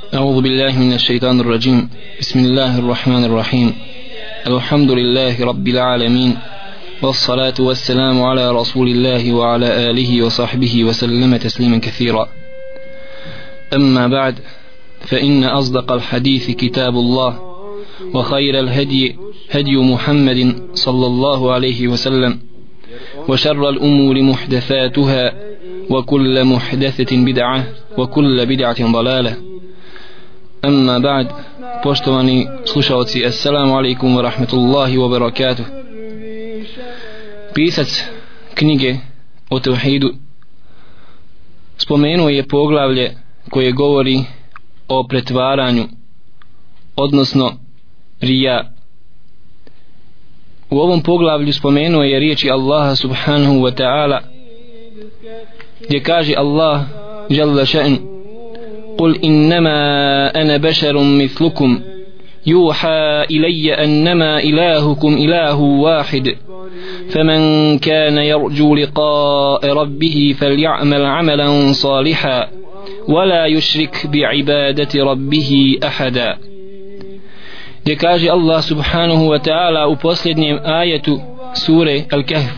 أعوذ بالله من الشيطان الرجيم. بسم الله الرحمن الرحيم. الحمد لله رب العالمين والصلاة والسلام على رسول الله وعلى آله وصحبه وسلم تسليما كثيرا. أما بعد فإن أصدق الحديث كتاب الله وخير الهدي هدي محمد صلى الله عليه وسلم وشر الأمور محدثاتها وكل محدثة بدعة وكل بدعة ضلالة. Amma ba'd, poštovani slušalci Assalamu alaikum wa rahmatullahi wa barakatuh. Pisac knjige o Tevhidu spomenuo je poglavlje koje govori o pretvaranju odnosno rija. U ovom poglavlju spomenuo je riječi Allaha subhanahu wa ta'ala gdje kaže Allah jalla še'nu قل إنما أنا بشر مثلكم. يوحى إلي أنما إلهكم إله واحد. فمن كان يرجو لقاء ربه فليعمل عملا صالحا ولا يشرك بعبادة ربه أحدا. دكاجي الله سبحانه وتعالى أبوصلني آية سورة الكهف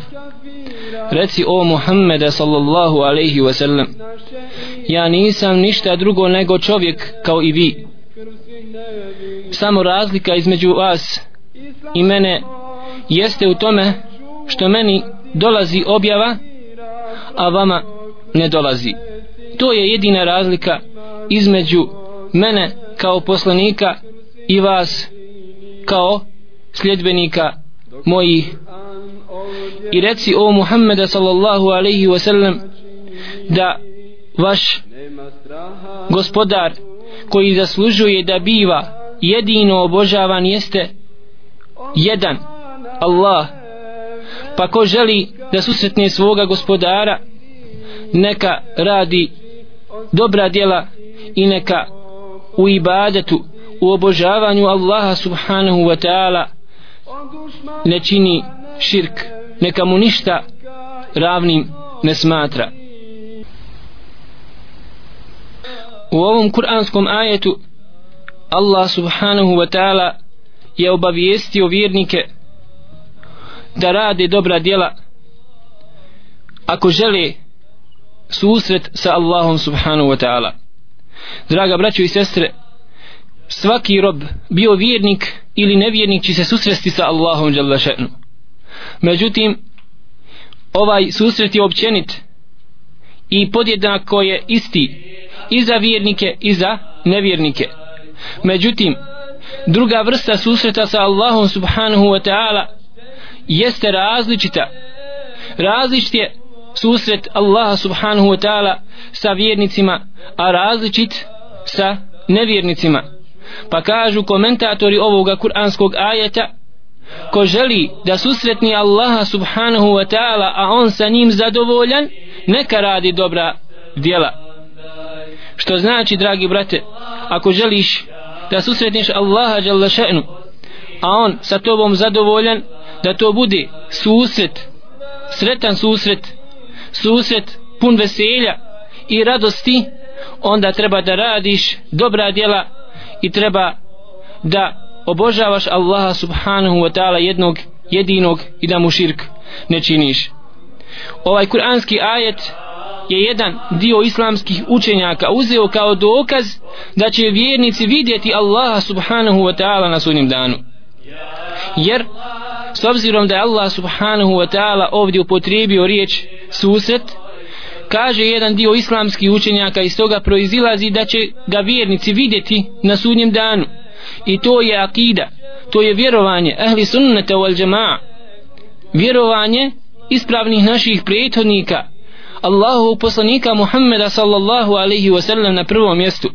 رتي أو محمد صلى الله عليه وسلم ja nisam ništa drugo nego čovjek kao i vi. Samo razlika između vas i mene jeste u tome što meni dolazi objava a vama ne dolazi. To je jedina razlika između mene kao poslanika i vas kao sljedbenika mojih. I reci o Muhammeda sallallahu alaihi wasallam da vaš gospodar koji zaslužuje da biva jedino obožavan jeste jedan Allah. Pa ko želi da susretne svoga gospodara neka radi dobra djela i neka u ibadetu u obožavanju Allaha subhanahu wa ta'ala ne čini širk neka mu ništa ravnim ne smatra. U ovom kuranskom ajetu Allah subhanahu wa ta'ala je obavijestio vjernike da rade dobra djela ako žele susret sa Allahom subhanahu wa ta'ala. Draga braćo i sestre svaki rob bio vjernik ili nevjernik će se susresti sa Allahom jalla še'nu. Međutim ovaj susret je općenit i podjednako je isti i za vjernike i za nevjernike. Međutim druga vrsta susreta sa Allahom subhanahu wa ta'ala jeste različita. Različit je susret Allaha subhanahu wa ta'ala sa vjernicima a različit sa nevjernicima. Pa kažu komentatori ovoga kuranskog ajeta ko želi da susretni Allaha subhanahu wa ta'ala a on sa njim zadovoljan neka radi dobra djela što znači dragi brate ako želiš da susretniš Allaha jalla še'nu a on sa tobom zadovoljan da to bude susret sretan susret susret pun veselja i radosti onda treba da radiš dobra djela i treba da obožavaš Allaha subhanahu wa ta'ala jednog jedinog i da mu širk ne činiš. Ovaj kuranski ajet je jedan dio islamskih učenjaka uzeo kao dokaz da će vjernici vidjeti Allaha subhanahu wa ta'ala na sudnjem danu. Jer s obzirom da je Allah subhanahu wa ta'ala ovdje upotrijebio riječ susret kaže jedan dio islamskih učenjaka iz toga proizilazi da će ga vjernici vidjeti na sudnjem danu. I to je akida to je vjerovanje ahli sunnata wal jama'a. Vjerovanje ispravnih naših prethodnika Allahu poslanika Muhammeda sallallahu alaihi wa sallam na prvom mjestu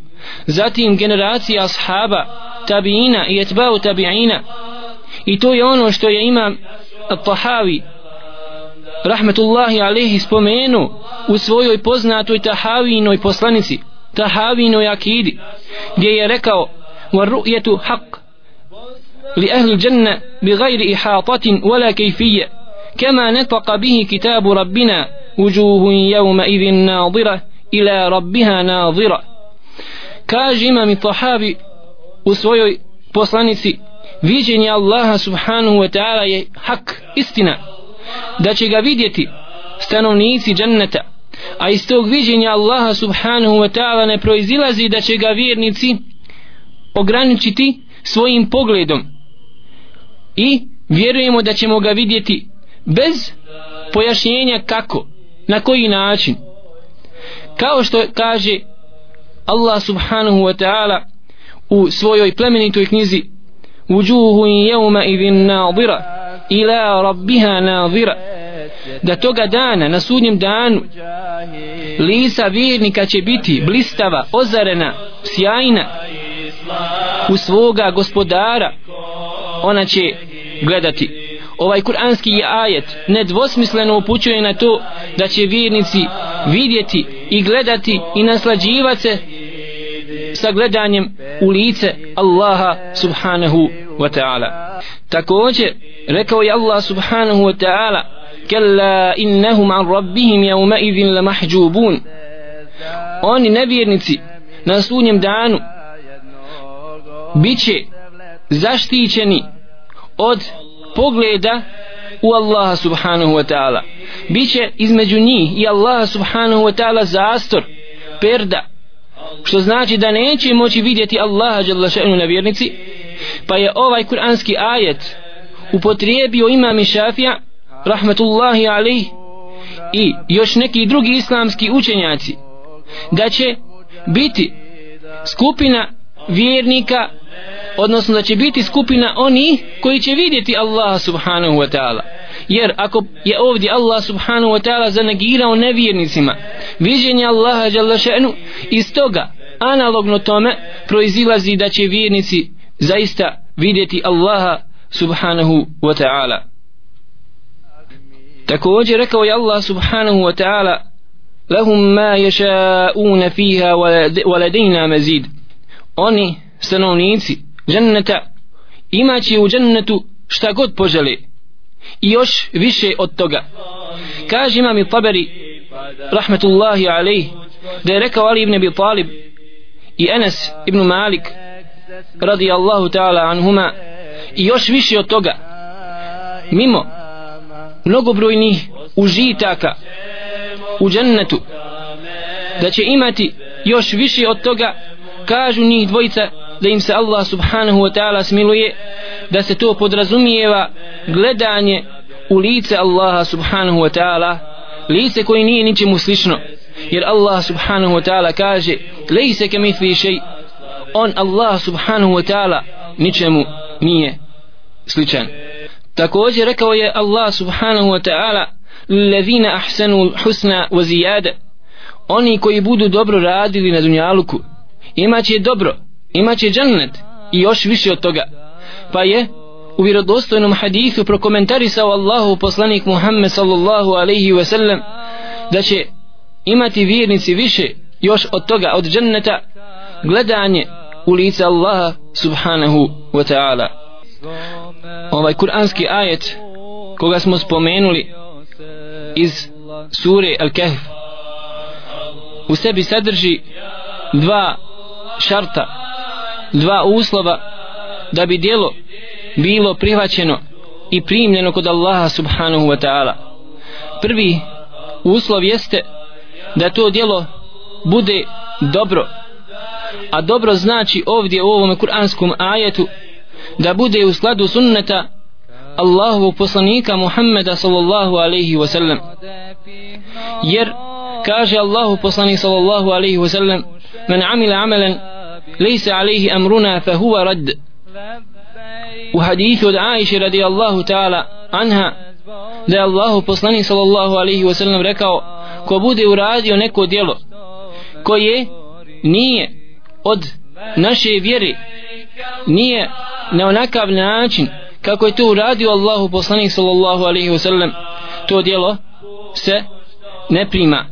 zatim generacija ashaba tabiina i etbao tabiina i to je ono što je imam Tahavi rahmetullahi alaihi spomenu u svojoj poznatoj Tahavinoj poslanici Tahavinoj akidi gdje je rekao والرؤية حق لأهل الجنة بغير إحاطة ولا كيفية كما نطق به كتاب ربنا وجوه يومئذ ناظرة إلى ربها ناظرة kaže imam i Tahavi u svojoj poslanici viđenje Allaha subhanahu wa ta'ala je hak, istina da će ga vidjeti stanovnici dženneta a iz tog viđenja Allaha subhanahu wa ta'ala ne proizilazi da će ga vjernici ograničiti svojim pogledom i vjerujemo da ćemo ga vidjeti bez pojašnjenja kako na koji način? Kao što kaže Allah subhanahu wa ta'ala u svojoj plemenitoj knjizi وجوه yawma idhin nadira ila rabbiha da toga dana na sudnjem danu lisa vjernika će biti blistava, ozarena, sjajna u svoga gospodara. Ona će gledati ovaj kuranski ajet nedvosmisleno upućuje na to da će vjernici vidjeti i gledati i naslađivati se sa gledanjem u lice Allaha subhanahu wa ta'ala. Također rekao je Allah subhanahu wa ta'ala kalla innahum an rabbihim yawma idhin lamahjubun. Oni nevjernici na sunjem danu biće zaštićeni od pogleda u Allaha subhanahu wa ta'ala. Biće između njih i Allaha subhanahu wa ta'ala zastor perda što znači da neće moći vidjeti Allaha jalla še'nu na vjernici pa je ovaj kuranski ajet upotrijebio imam Šafija rahmetullahi alaih i još neki drugi islamski učenjaci da će biti skupina vjernika odnosno da će biti skupina oni koji će vidjeti Allah subhanahu wa ta'ala. Jer ako je ovdje Allah subhanahu wa ta'ala zanegirao nevjernicima viđenje Allaha jalla še'nu iz toga analogno tome proizilazi da će vjernici zaista vidjeti Allaha subhanahu wa ta'ala. Također rekao je Allah subhanahu wa ta'ala lahum ma yasha'una fiha wa ladayna mazid. Oni stanovnici dženneta. Imaće u džennetu šta god poželi. I još više od toga. Kaže imam i taberi rahmetullahi alaih da je rekao Ali ibn Abi Talib i Enes ibn Malik radijallahu ta'ala anhuma i još više od toga. Mimo mnogobrojnih užitaka u džennetu da će imati još više od toga kažu njih dvojica da im se Allah subhanahu wa ta'ala smiluje da se to podrazumijeva gledanje u lice Allaha subhanahu wa ta'ala lice koje nije ničemu slično. Jer Allah subhanahu wa ta'ala kaže lejse ke mitli šej on Allah subhanahu wa ta'ala ničemu nije sličan. Također rekao je Allah subhanahu wa ta'ala lezina ahsanu husna wa zijade oni koji budu dobro radili na dunjaluku imaće dobro imaće džennet i još više od toga. Pa je u vjerodostojnom hadithu prokomentarisao Allahu poslanik Muhammed sallallahu alaihi ve sellem da će imati vjernici više još od toga od dženneta gledanje u lice Allaha subhanahu wa ta'ala. Ovaj kuranski ajet koga smo spomenuli iz sure Al-Kahf u sebi sadrži dva šarta dva uslova da bi dijelo bilo prihvaćeno i primljeno kod Allaha subhanahu wa ta'ala. Prvi uslov jeste da to dijelo bude dobro a dobro znači ovdje u ovom kuranskom ajetu da bude u skladu sunneta Allahovog poslanika Muhammeda sallallahu alaihi wa sallam. Jer kaže Allahu poslanik sallallahu alaihi wa sallam men amila amalan ليس عليه أمرنا فهو رد وحديث عائشة رضي الله تعالى عنها da je Allahu poslanik sallallahu alaihi wa sallam rekao ko bude uradio neko djelo koje nije od naše vjere nije na onakav način kako je to uradio Allahu poslanik sallallahu alaihi wa sallam to djelo se ne prima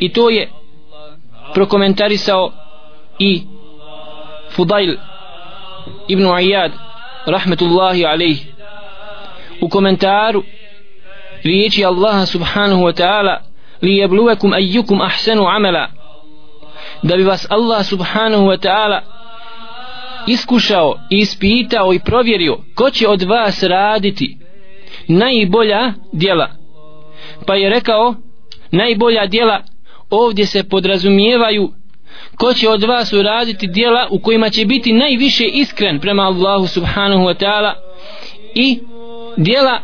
i to je prokomentarisao i Fudail ibn Ayyad rahmetullahi alejhi u komentaru riječi Allaha subhanahu wa ta'ala li jebluvekum ayyukum ahsanu amala. Da bi vas Allah subhanahu wa ta'ala iskušao ispitao i provjerio ko će od vas raditi najbolja djela. Pa je rekao najbolja djela ovdje se podrazumijevaju ko će od vas uraditi djela u kojima će biti najviše iskren prema Allahu subhanahu wa ta'ala i djela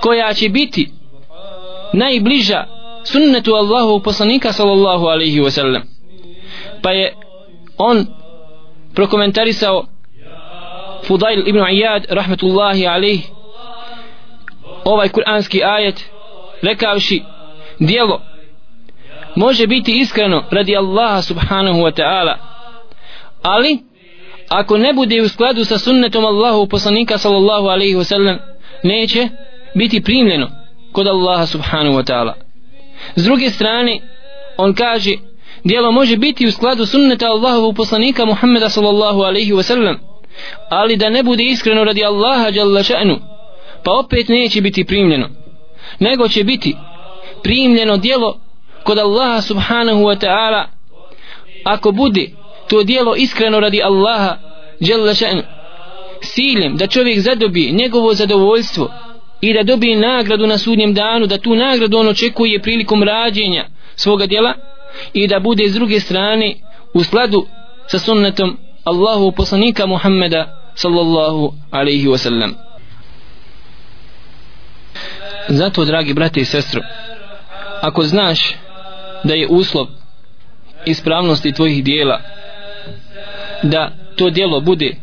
koja će biti najbliža sunnetu Allahu poslanika sallallahu alaihi wa sallam. Pa je on prokomentarisao Fudail ibn Iyad rahmetullahi alaihi ovaj kuranski ajet rekavši dijelo može biti iskreno radi Allaha subhanahu wa ta'ala. Ali ako ne bude u skladu sa sunnetom Allahu poslanika sallallahu alaihi wa sallam neće biti primljeno kod Allaha subhanahu wa ta'ala. S druge strane on kaže dijelo može biti u skladu sunneta Allahovog poslanika Muhammeda sallallahu alaihi wa sallam ali da ne bude iskreno radi Allaha jalla še'nu pa opet neće biti primljeno. Nego će biti primljeno dijelo kod Allaha subhanahu wa ta'ala ako bude to dijelo iskreno radi Allaha jalla ša'nu siljem da čovjek zadobi njegovo zadovoljstvo i da dobije nagradu na sudnjem danu da tu nagradu on očekuje prilikom rađenja svoga djela i da bude s druge strane u skladu sa sunnetom Allahu poslanika Muhammeda sallallahu alaihi wasallam. Zato dragi brate i sestro ako znaš da je uslov ispravnosti tvojih dijela da to dijelo bude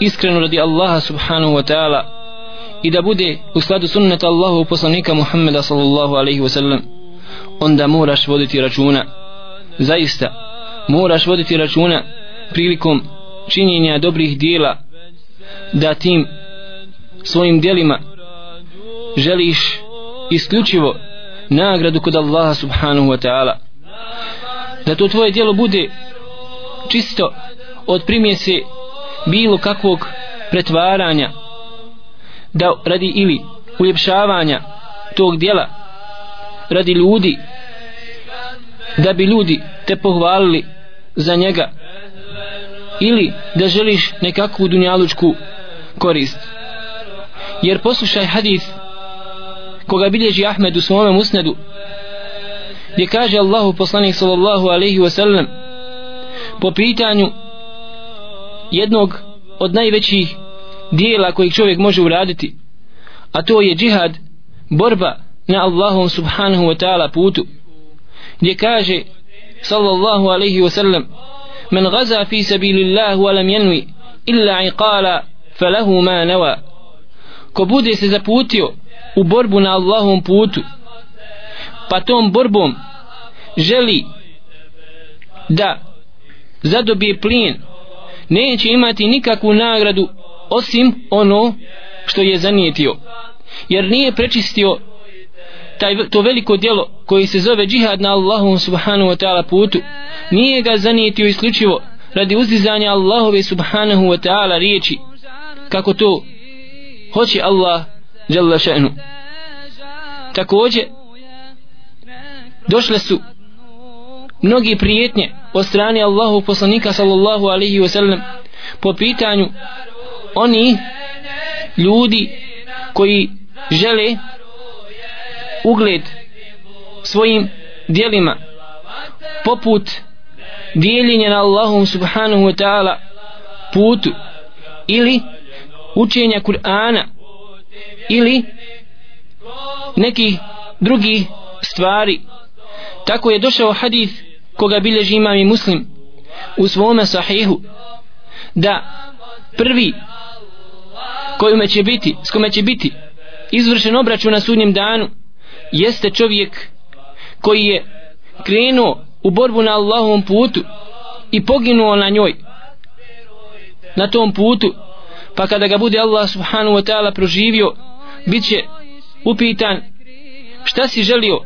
iskreno radi Allaha subhanahu wa ta'ala i da bude u skladu sunneta Allahu poslanika Muhammeda sallallahu alaihi wa sallam onda moraš voditi računa. Zaista moraš voditi računa prilikom činjenja dobrih dijela da tim svojim dijelima želiš isključivo nagradu kod Allaha subhanahu wa ta'ala. Da to tvoje djelo bude čisto od primjese bilo kakvog pretvaranja da radi ili uljepšavanja tog djela radi ljudi da bi ljudi te pohvalili za njega ili da želiš nekakvu dunjalučku korist. Jer poslušaj hadith koga bilježi Ahmed u svome musnedu gdje kaže Allahu poslanik sallallahu alaihi wasallam po pitanju jednog od najvećih dijela kojeg čovjek može uraditi a to je džihad borba na Allahom subhanahu wa ta'ala putu gdje kaže sallallahu alaihi wa sallam men في fi sabilillah wa lam yanwi illa iqala falahu ma nawa. Ko bude se zaputio u borbu na Allahom putu pa tom borbom želi da zadobije plin neće imati nikakvu nagradu osim ono što je zanijetio. Jer nije prečistio taj, to veliko djelo koji se zove džihad na Allahu subhanahu wa ta'ala putu. Nije ga zanijetio isključivo radi uzdizanja Allahove subhanahu wa ta'ala riječi kako to hoće Allah jalla še'nu. Takođe došle su mnogi prijetnje od strane Allahu poslanika sallallahu alaihi wa sallam po pitanju oni ljudi koji žele ugled svojim dijelima poput dijeljenja na Allahom subhanahu wa ta'ala putu ili učenja Kur'ana ili neki drugi stvari. Tako je došao hadis koga bilježi imam i muslim u svome sahihu da prvi kojome će biti s kome će biti izvršen obračun na sudnjem danu jeste čovjek koji je krenuo u borbu na Allahovom putu i poginuo na njoj na tom putu pa kada ga bude Allah subhanahu wa ta'ala proživio bit će upitan šta si želio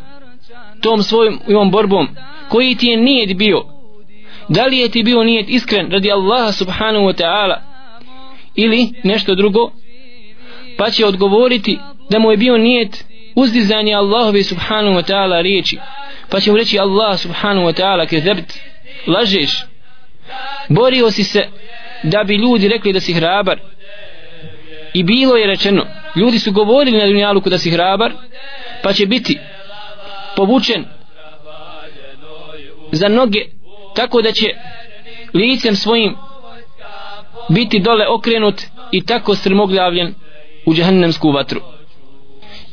tom svojom borbom koji ti je nijet bio. Da li je ti bio nijet iskren radi Allaha subhanahu wa ta'ala ili nešto drugo? Pa će odgovoriti da mu je bio nijet uzdizanje Allahove subhanahu wa ta'ala riječi. Pa će mu reći Allah subhanahu wa ta'ala kezebt lažeš. Borio si se da bi ljudi rekli da si hrabar. I bilo je rečeno ljudi su govorili na Dunjaluku da si hrabar pa će biti povučen za noge tako da će licem svojim biti dole okrenut i tako strmoglavljen u džahannamsku vatru.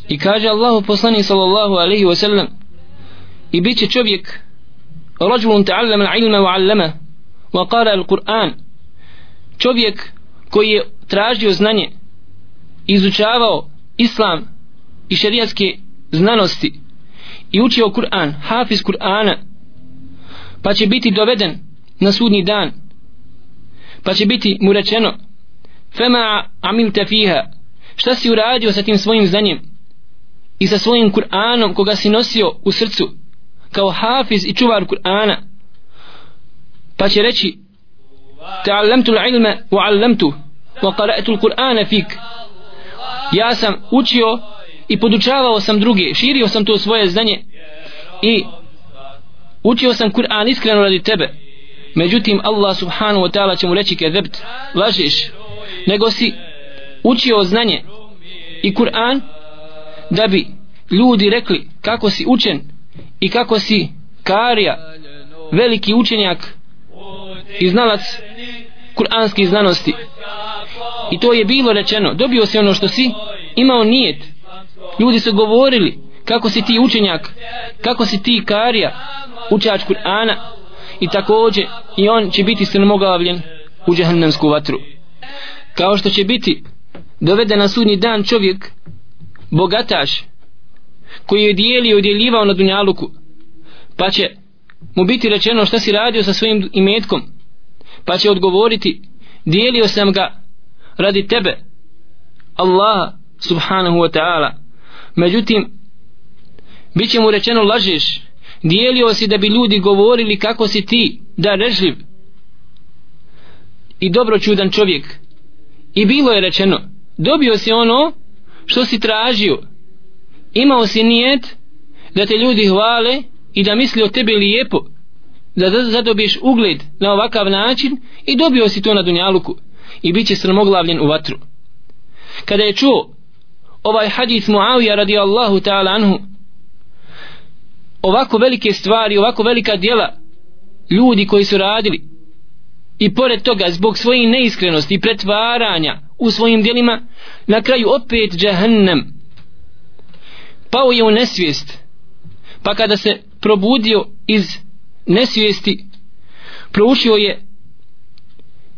I kaže Allahu poslani sallallahu alaihi wasallam i bit će čovjek rođulun ta'allama ilma wa allama wa qara al-Quran. Čovjek koji je tražio znanje izučavao islam i šerijatske znanosti i učio Kur'an, hafiz Kur'ana pa će biti doveden na sudnji dan pa će biti mu rečeno fema amilte fiha šta si uradio sa tim svojim znanjem i sa svojim Kur'anom koga si nosio u srcu kao hafiz i čuvar Kur'ana? Pa će reći ta'allamtu l'ilme wa 'allamtu wa qara'tu l'Kur'ana fik ja sam učio i podučavao sam druge širio sam to svoje znanje i učio sam Kur'an iskreno radi tebe. Međutim Allah subhanahu wa ta'ala će mu reći kedebt lažeš. Nego si učio znanje i Kur'an da bi ljudi rekli kako si učen i kako si karija veliki učenjak i znalac kuranskih znanosti i to je bilo rečeno. Dobio si ono što si imao nijet. Ljudi su govorili kako si ti učenjak kako si ti karija učač Kur'ana. I takođe i on će biti strmoglavljen u džahannamsku vatru. Kao što će biti doveden na sudnji dan čovjek bogataš koji je dijelio i udjeljivao na dunjaluku pa će mu biti rečeno šta si radio sa svojim imetkom pa će odgovoriti dijelio sam ga radi tebe Allah subhanahu wa ta'ala. Međutim bit će mu rečeno lažeš dijelio si da bi ljudi govorili kako si ti da režljiv i dobročudan čovjek. I bilo je rečeno dobio si ono što si tražio. Imao si nijet da te ljudi hvale i da misli o tebi lijepo da zadobiješ ugled na ovakav način i dobio si to na dunjaluku i bit će srmoglavljen u vatru. Kada je čuo ovaj hadis Muavija radijallahu ta'ala anhu ovako velike stvari ovako velika djela ljudi koji su radili i pored toga zbog svoje neiskrenosti i pretvaranja u svojim djelima na kraju opet džahannam pao je u nesvijest. Pa kada se probudio iz nesvijesti proučio je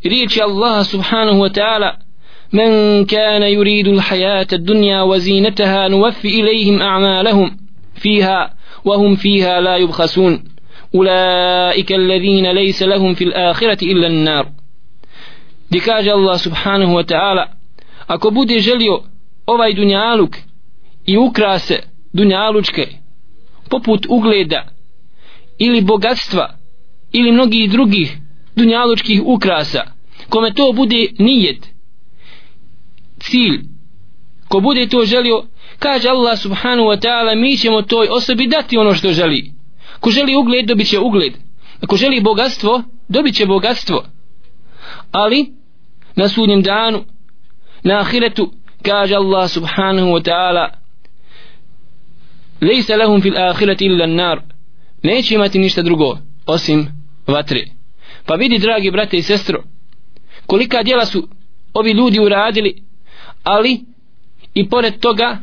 riječi Allaha subhanahu wa ta'ala من كان يريد الحياة الدنيا وزينتها نوفي إليهم أعمالهم فيها وهم فيها لا يبخسون أولئك الذين ليس لهم في الآخرة إلا النار دي كاج الله سبحانه وتعالى ako bude želio ovaj dunjaluk i ukrase dunjalučke poput ugleda ili bogatstva ili mnogih drugih dunjalučkih ukrasa kome to bude nijet cilj ko bude to želio kaže Allah subhanahu wa ta'ala mi ćemo toj osobi dati ono što želi. Ko želi ugled dobit će ugled. Ako želi bogatstvo dobit će bogatstvo. Ali na sudnjem danu na ahiretu kaže Allah subhanahu wa ta'ala lejsa lahum fil ahireti illa nar neće imati ništa drugo osim vatre. Pa vidi dragi brate i sestro kolika djela su ovi ljudi uradili ali i pored toga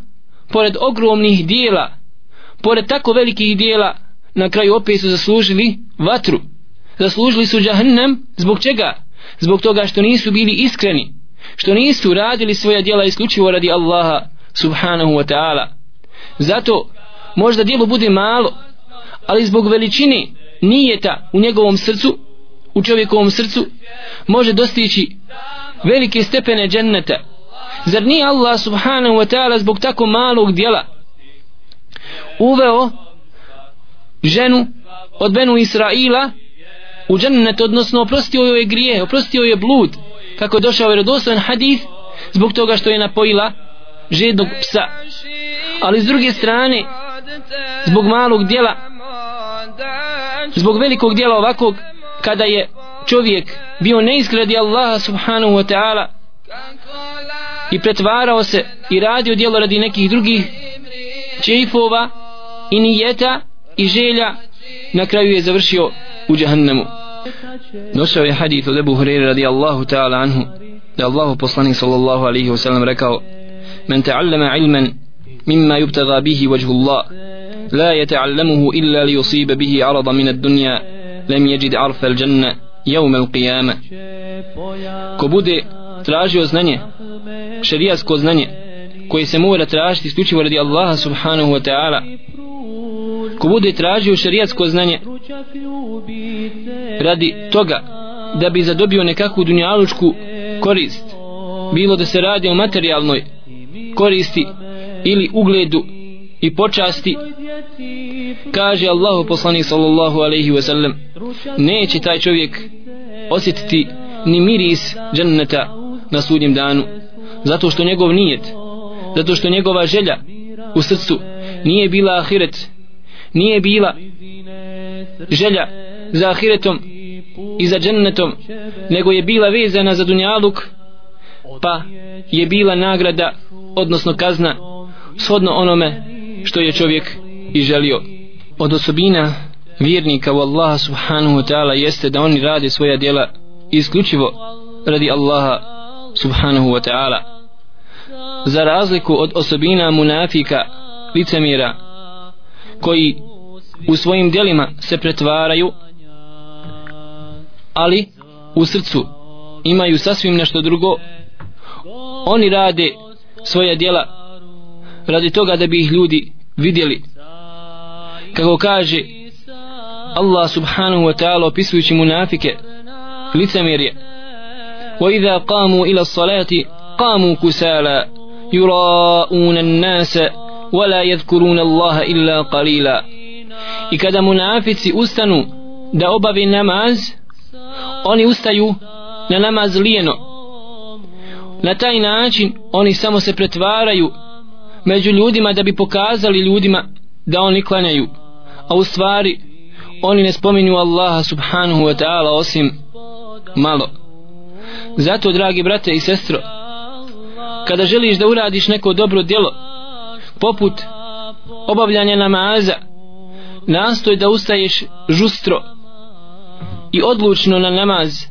pored ogromnih dijela pored tako velikih dijela na kraju opet su zaslužili vatru. Zaslužili su džahnem zbog čega? Zbog toga što nisu bili iskreni što nisu radili svoja djela isključivo radi Allaha subhanahu wa ta'ala. Zato možda djelo bude malo ali zbog veličine nijeta u njegovom srcu u čovjekovom srcu može dostići velike stepene dženneta. Zar nije Allah subhanahu wa ta'ala zbog tako malog djela uveo ženu od Benu Israila u džennet odnosno oprostio joj grije oprostio joj je blud kako je došao vjerodostojan hadith zbog toga što je napojila žednog psa. Ali s druge strane zbog malog djela zbog velikog djela ovakvog kada je čovjek bio neizgledi Allaha subhanahu wa ta'ala i pretvarao se i radio djelo radi nekih drugih čeifova i nijeta i želja na kraju je završio u džahannemu došao je hadith od Ebu Hureyre radi Allahu ta'ala anhu da Allahu poslanik sallallahu alaihi wa sallam rekao men ta'allama ilman mimma yubtaga bihi wajhu Allah la yata'allamuhu illa li yusiba bihi arada min ad-dunya lem jeđid arfel dženne jeumel yawm al-qiyamah ko bude tražio znanje šerijasko znanje koje se mora tražiti isključivo radi Allaha subhanahu wa ta'ala. Ko bude tražio šerijatsko znanje radi toga da bi zadobio nekakvu dunjalučku korist bilo da se radi o materijalnoj koristi ili ugledu i počasti kaže Allahu poslanik sallallahu alaihi ve sellem neće taj čovjek osjetiti ni miris dženneta na sudnjem danu zato što njegov nijet zato što njegova želja u srcu nije bila ahiret nije bila želja za ahiretom i za džennetom nego je bila vezana za dunjaluk pa je bila nagrada odnosno kazna shodno onome što je čovjek i želio. Od osobina vjernika u Allaha subhanahu wa ta'ala jeste da oni rade svoja djela isključivo radi Allaha subhanahu wa ta'ala. Za razliku od osobina munafika licemira koji u svojim djelima se pretvaraju ali u srcu imaju sasvim nešto drugo oni rade svoja djela radi toga da bi ih ljudi vidjeli kako kaže Allah subhanahu wa ta'ala opisujući munafike licemirje وإذا قاموا إلى الصلاة قاموا كسالا يراءون الناس ولا يذكرون الله إلا قليلا i kada munafici ustanu da obave namaz oni ustaju na namaz lijeno na taj način oni samo se pretvaraju među ljudima da bi pokazali ljudima da oni klanjaju a u stvari oni ne spominju Allaha subhanahu wa ta'ala osim malo. Zato dragi brate i sestro kada želiš da uradiš neko dobro djelo poput obavljanja namaza nastoj da ustaješ žustro i odlučno na namaz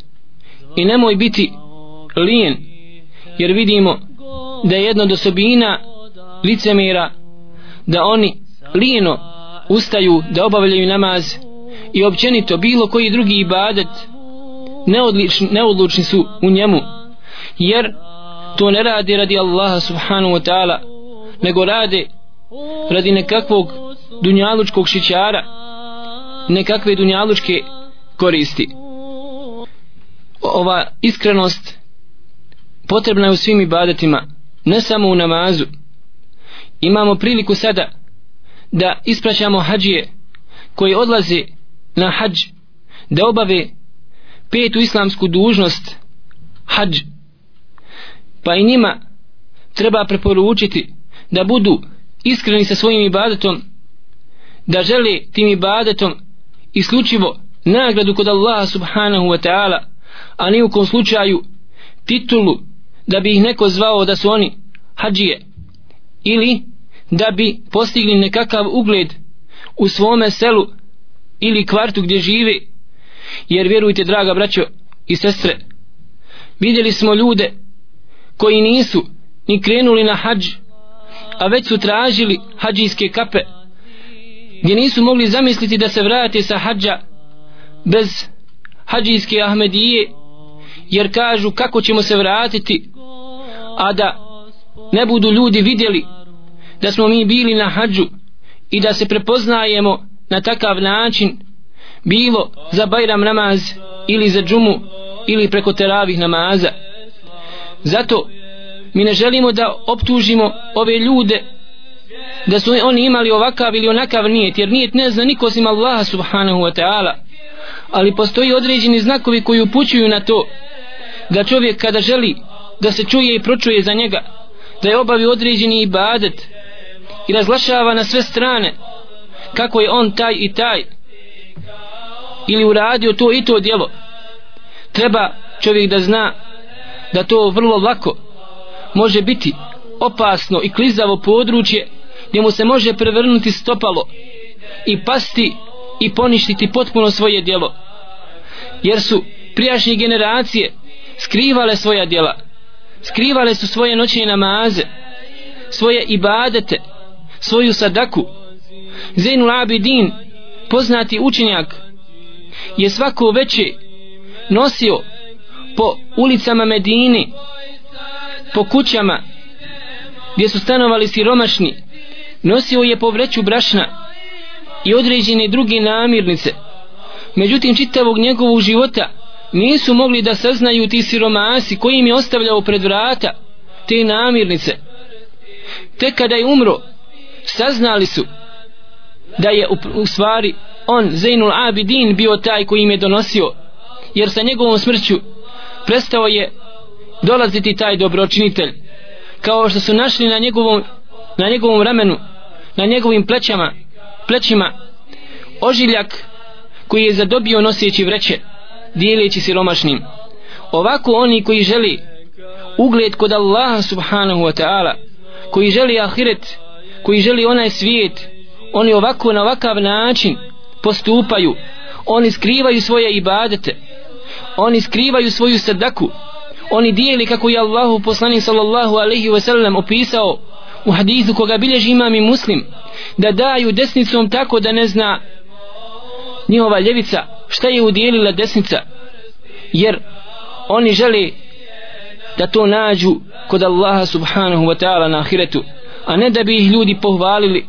i nemoj biti lijen jer vidimo da je jedno od osobina licemira da oni lijeno ustaju da obavljaju namaz i općenito bilo koji drugi ibadet neodlični, neodlučni su u njemu jer to ne radi radi Allaha subhanahu wa ta'ala nego rade radi nekakvog dunjalučkog šićara nekakve dunjalučke koristi. Ova iskrenost potrebna je u svim ibadetima ne samo u namazu. Imamo priliku sada da ispraćamo hađije koji odlaze na hađ da obave petu islamsku dužnost hađ. Pa i njima treba preporučiti da budu iskreni sa svojim ibadetom da žele tim ibadetom isključivo nagradu kod Allaha subhanahu wa ta'ala a ni u kom slučaju titulu da bi ih neko zvao da su oni hađije ili da bi postigli nekakav ugled u svome selu ili kvartu gdje žive. Jer vjerujte draga braćo i sestre vidjeli smo ljude koji nisu ni krenuli na hađ a već su tražili hađijske kape gdje nisu mogli zamisliti da se vrate sa hađa bez hađijske Ahmedije jer kažu kako ćemo se vratiti a da ne budu ljudi vidjeli da smo mi bili na hađu i da se prepoznajemo na takav način bilo za Bajram namaz ili za džumu ili preko teravih namaza. Zato mi ne želimo da optužimo ove ljude da su oni imali ovakav ili onakav nijet jer nijet ne zna niko osim Allaha subhanahu wa ta'ala. Ali postoji određeni znakovi koji upućuju na to da čovjek kada želi da se čuje i pročuje za njega da je obavio određeni ibadet i razglašava na sve strane kako je on taj i taj ili uradio to i to djelo. Treba čovjek da zna da to vrlo lako može biti opasno i klizavo područje gdje mu se može prevrnuti stopalo i pasti i poništiti potpuno svoje djelo. Jer su prijašnje generacije skrivale svoja djela skrivale su svoje noćne namaze svoje ibadete svoju sadaku. Zainul Abidin poznati učenjak je svako veće nosio po ulicama Medini po kućama gdje su stanovali siromašni nosio je po vreću brašna i određene druge namirnice. Međutim čitavog njegovog života nisu mogli da saznaju ti siromasi koji im je ostavljao pred vrata te namirnice. Tek kada je umro saznali su da je u, u stvari on Zainul Abidin bio taj koji im je donosio jer sa njegovom smrću prestao je dolaziti taj dobročinitelj. Kao što su našli na njegovom na njegovom ramenu na njegovim plećama plećima ožiljak koji je zadobio noseći vreće dijeleći siromašnim. Ovako oni koji želi ugled kod Allaha subhanahu wa ta'ala koji želi ahiret koji želi onaj svijet oni ovako na ovakav način postupaju. Oni skrivaju svoje ibadete. Oni skrivaju svoju sadaku. Oni dijeli kako je Allahu poslanik sallallahu alaihi ve sellem opisao u hadithu koga bilježi imam i muslim da daju desnicom tako da ne zna njihova ljevica šta je udjelila desnica. Jer oni žele da to nađu kod Allaha subhanahu wa ta'ala na ahiretu a ne da bi ih ljudi pohvalili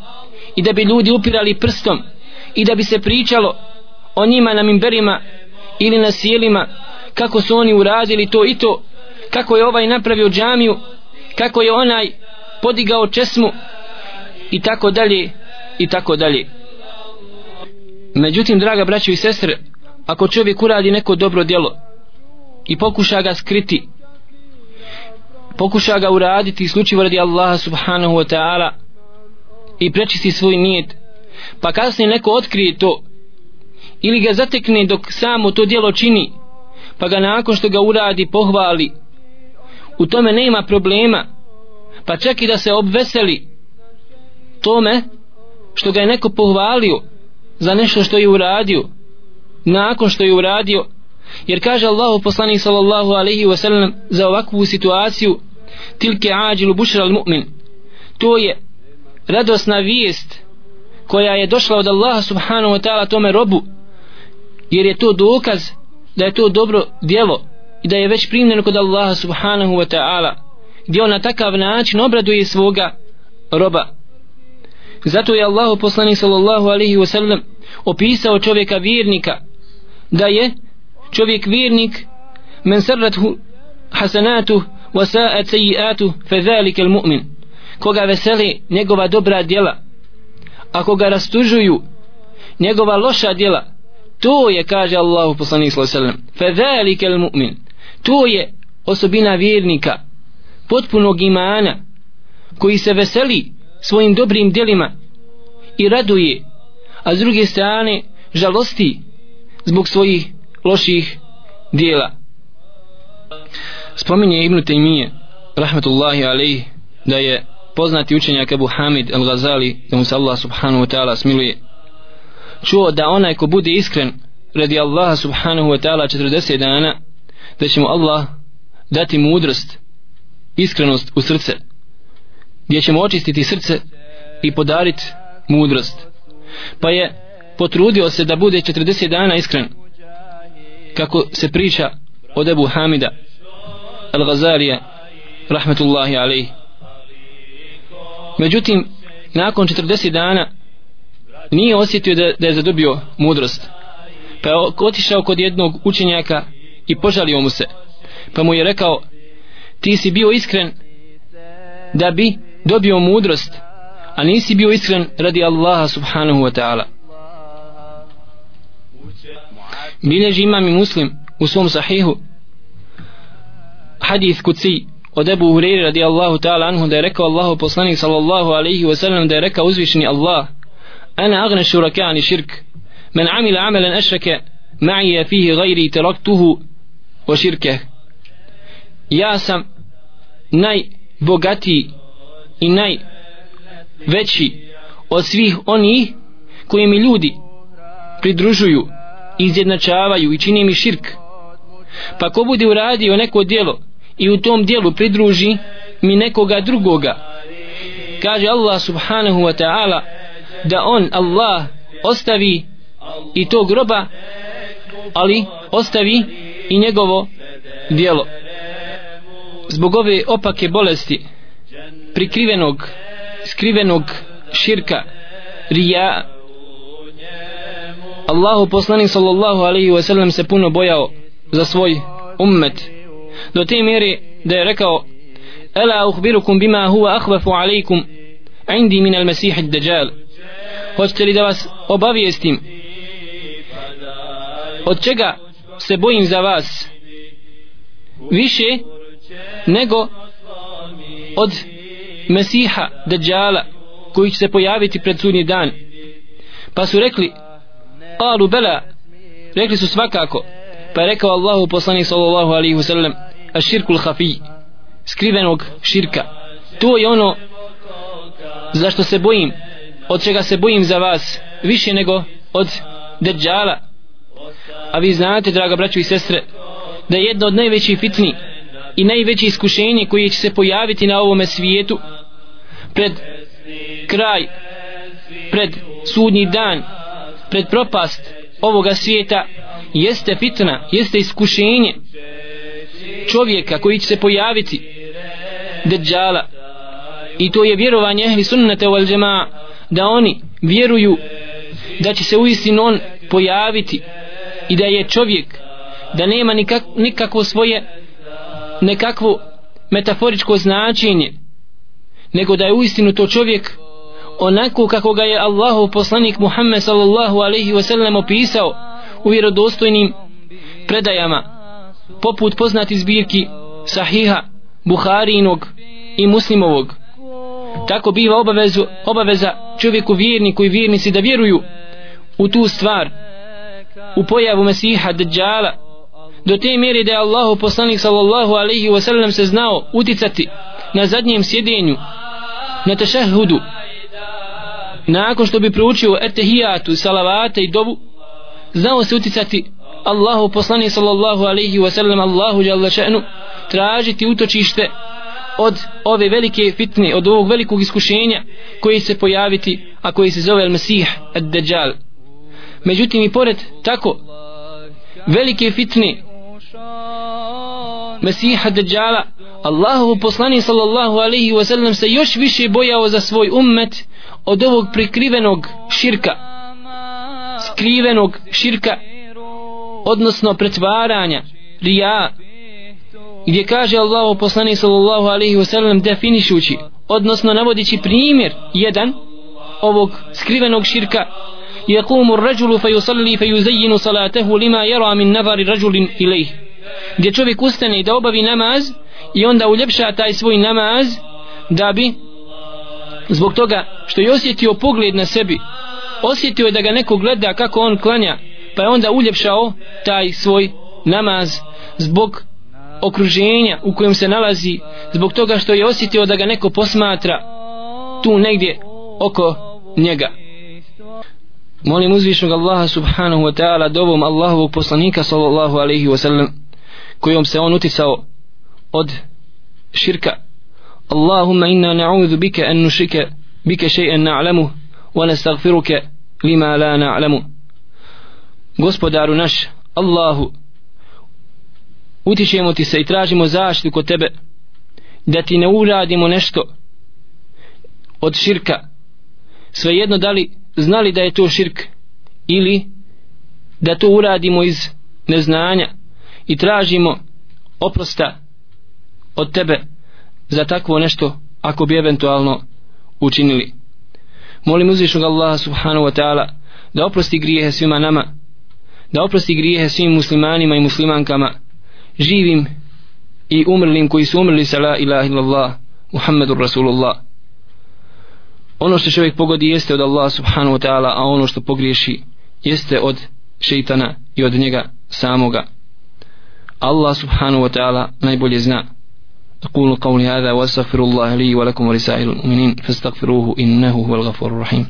i da bi ljudi upirali prstom i da bi se pričalo o njima na mimberima ili na sjelima kako su oni uradili to i to kako je ovaj napravio džamiju kako je onaj podigao česmu i tako dalje i tako dalje. Međutim draga braćo i sestre ako čovjek uradi neko dobro djelo i pokuša ga skriti pokuša ga uraditi isključivo radi Allaha subhanahu wa ta'ala i prečisti svoj nijet. Pa kasnije neko otkrije to ili ga zatekne dok samo to djelo čini pa ga nakon što ga uradi pohvali. U tome nema problema pa čak i da se obveseli tome što ga je neko pohvalio za nešto što je uradio nakon što je uradio jer kaže Allahu poslanik sallallahu alaihi wa sallam za ovakvu situaciju tilke ađilu bušral mu'min. To je radosna vijest koja je došla od Allaha subhanahu wa ta'ala tome robu jer je to dokaz da je to dobro djelo i da je već primljeno kod Allaha subhanahu wa ta'ala gdje on na takav način obraduje svoga roba. Zato je Allah poslanik sallallahu alaihi wa sallam opisao čovjeka vjernika da je čovjek vjernik men srrathu hasanatu wa sa'at sayiatu fa zalika al mu'min koga veseli njegova dobra djela. Ako ga rastužuju njegova loša djela to je kaže Allah poslanik sallallahu alejhi ve sellem fa zalika al mu'min to je osobina vjernika potpunog imana koji se veseli svojim dobrim djelima i raduje a s druge strane žalosti zbog svojih loših dijela. Spominje Ibn Taymiye rahmetullahi alaih da je poznati učenjak Abu Hamid al-Ghazali da mu se Allah subhanahu wa ta'ala smiluje. Čuo da onaj ko bude iskren radi Allaha subhanahu wa ta'ala 40 dana da će mu Allah dati mudrost iskrenost u srce gdje mu očistiti srce i podariti mudrost. Pa je potrudio se da bude 40 dana iskren kako se priča od Ebu Hamida Al-Ghazalija rahmetullahi alaih međutim nakon 40 dana nije osjetio da, da je zadobio mudrost pa je otišao kod jednog učenjaka i požalio mu se pa mu je rekao ti si bio iskren da bi dobio mudrost a nisi bio iskren radi Allaha subhanahu wa ta'ala bilježi imam i muslim u svom sahihu hadith kuci od Ebu Hureyri radi Allahu ta'ala anhu da je rekao Allahu poslanik sallallahu alaihi wa sallam da je rekao uzvišeni Allah ana agne šurakani širk men amila amalan ašrake معي فيه غيري تركته وشركه ja sam najbogatiji i najveći od svih onih koji mi ljudi pridružuju izjednačavaju i čini mi širk. Pa ko bude uradio neko djelo i u tom djelu pridruži mi nekoga drugoga kaže Allah subhanahu wa ta'ala da on Allah ostavi i to groba ali ostavi i njegovo djelo. Zbog ove opake bolesti prikrivenog skrivenog širka rija Allahu poslanik sallallahu alaihi wa sallam se puno bojao za svoj ummet. Do te mjere da je rekao Ela uhbirukum bima huwa ahvafu alaikum indi min al mesih dajjal hoćete li da vas obavijestim? Od čega se bojim za vas? Više nego od Mesiha Dajjala koji će se pojaviti pred sudnji dan. Pa su rekli Alu Bela. Rekli su svakako. Pa je rekao Allahu poslanik sallallahu alaihi wasallam a širkul hafi skrivenog širka. To je ono zašto se bojim od čega se bojim za vas više nego od deđala. a vi znate draga braćo i sestre da je jedno od najvećih fitni i najveće iskušenje koje će se pojaviti na ovome svijetu pred kraj pred sudnji dan pred propast ovoga svijeta jeste fitna, jeste iskušenje čovjeka koji će se pojaviti deđala i to je vjerovanje ehli sunnata wal džema da oni vjeruju da će se uistinu on pojaviti i da je čovjek da nema nikak, nikakvo svoje nekakvo metaforičko značenje nego da je uistinu to čovjek onako kako ga je Allahu poslanik Muhammed sallallahu alaihi wasallam opisao u vjerodostojnim predajama poput poznati zbirki sahiha Buharinog i Muslimovog. Tako biva obavezu, obaveza čovjeku vjerniku i vjernici da vjeruju u tu stvar u pojavu Mesiha Dajjala do te mjere da je Allahu poslanik sallallahu alaihi wasallam se znao uticati na zadnjem sjedenju na tešahudu nakon što bi proučio etehijatu, salavate i dovu, znao se uticati Allahu poslani sallallahu alaihi wasallam Allahu jalla še'nu tražiti utočište od ove velike fitne od ovog velikog iskušenja koji se pojaviti a koji se zove Al-Masih Ad-Dajjal međutim i pored tako velike fitne Mesiha Dajjala Allahu poslani sallallahu alaihi wasallam se još više bojao za svoj ummet od ovog prikrivenog širka skrivenog širka odnosno pretvaranja rija gdje kaže Allah poslanik sallallahu alaihi wasallam definišući odnosno navodići primjer jedan ovog skrivenog širka يقوم الرجل فيصلي فيزين صلاته لما يرى من نظر رجل إليه gdje čovjek ustane da obavi namaz i onda uljepša taj svoj namaz da bi zbog toga što je osjetio pogled na sebi. Osjetio je da ga neko gleda kako on klanja pa je onda uljepšao taj svoj namaz zbog okruženja u kojem se nalazi zbog toga što je osjetio da ga neko posmatra tu negdje oko njega. Molim uzvišnog Allaha subhanahu wa ta'ala dovom Allahovog poslanika sallallahu alaihi wa sallam kojom se on uticao od širka Allahumma inna na'udhu bika an نشرك bika shay'an نعلمه wa nastaghfiruka lima la Gospodaru naš Allahu utičemo ti se i tražimo zaštitu kod tebe da ti ne uradimo nešto od širka. Svejedno da li znali da je to širk ili da to uradimo iz neznanja i tražimo oprosta od tebe za takvo nešto ako bi eventualno učinili. Molim uzvišnog Allaha subhanahu wa ta'ala da oprosti grijehe svima nama da oprosti grijehe svim muslimanima i muslimankama živim i umrlim koji su umrli sa la ilaha illallah Muhammedur Rasulullah. Ono što čovjek pogodi jeste od Allaha subhanahu wa ta'ala a ono što pogriješi jeste od šeitana i od njega samoga. Allah subhanahu wa ta'ala najbolje zna. أقول قولي هذا وأستغفر الله لي ولكم ولسائر المؤمنين فاستغفروه إنه هو الغفور الرحيم.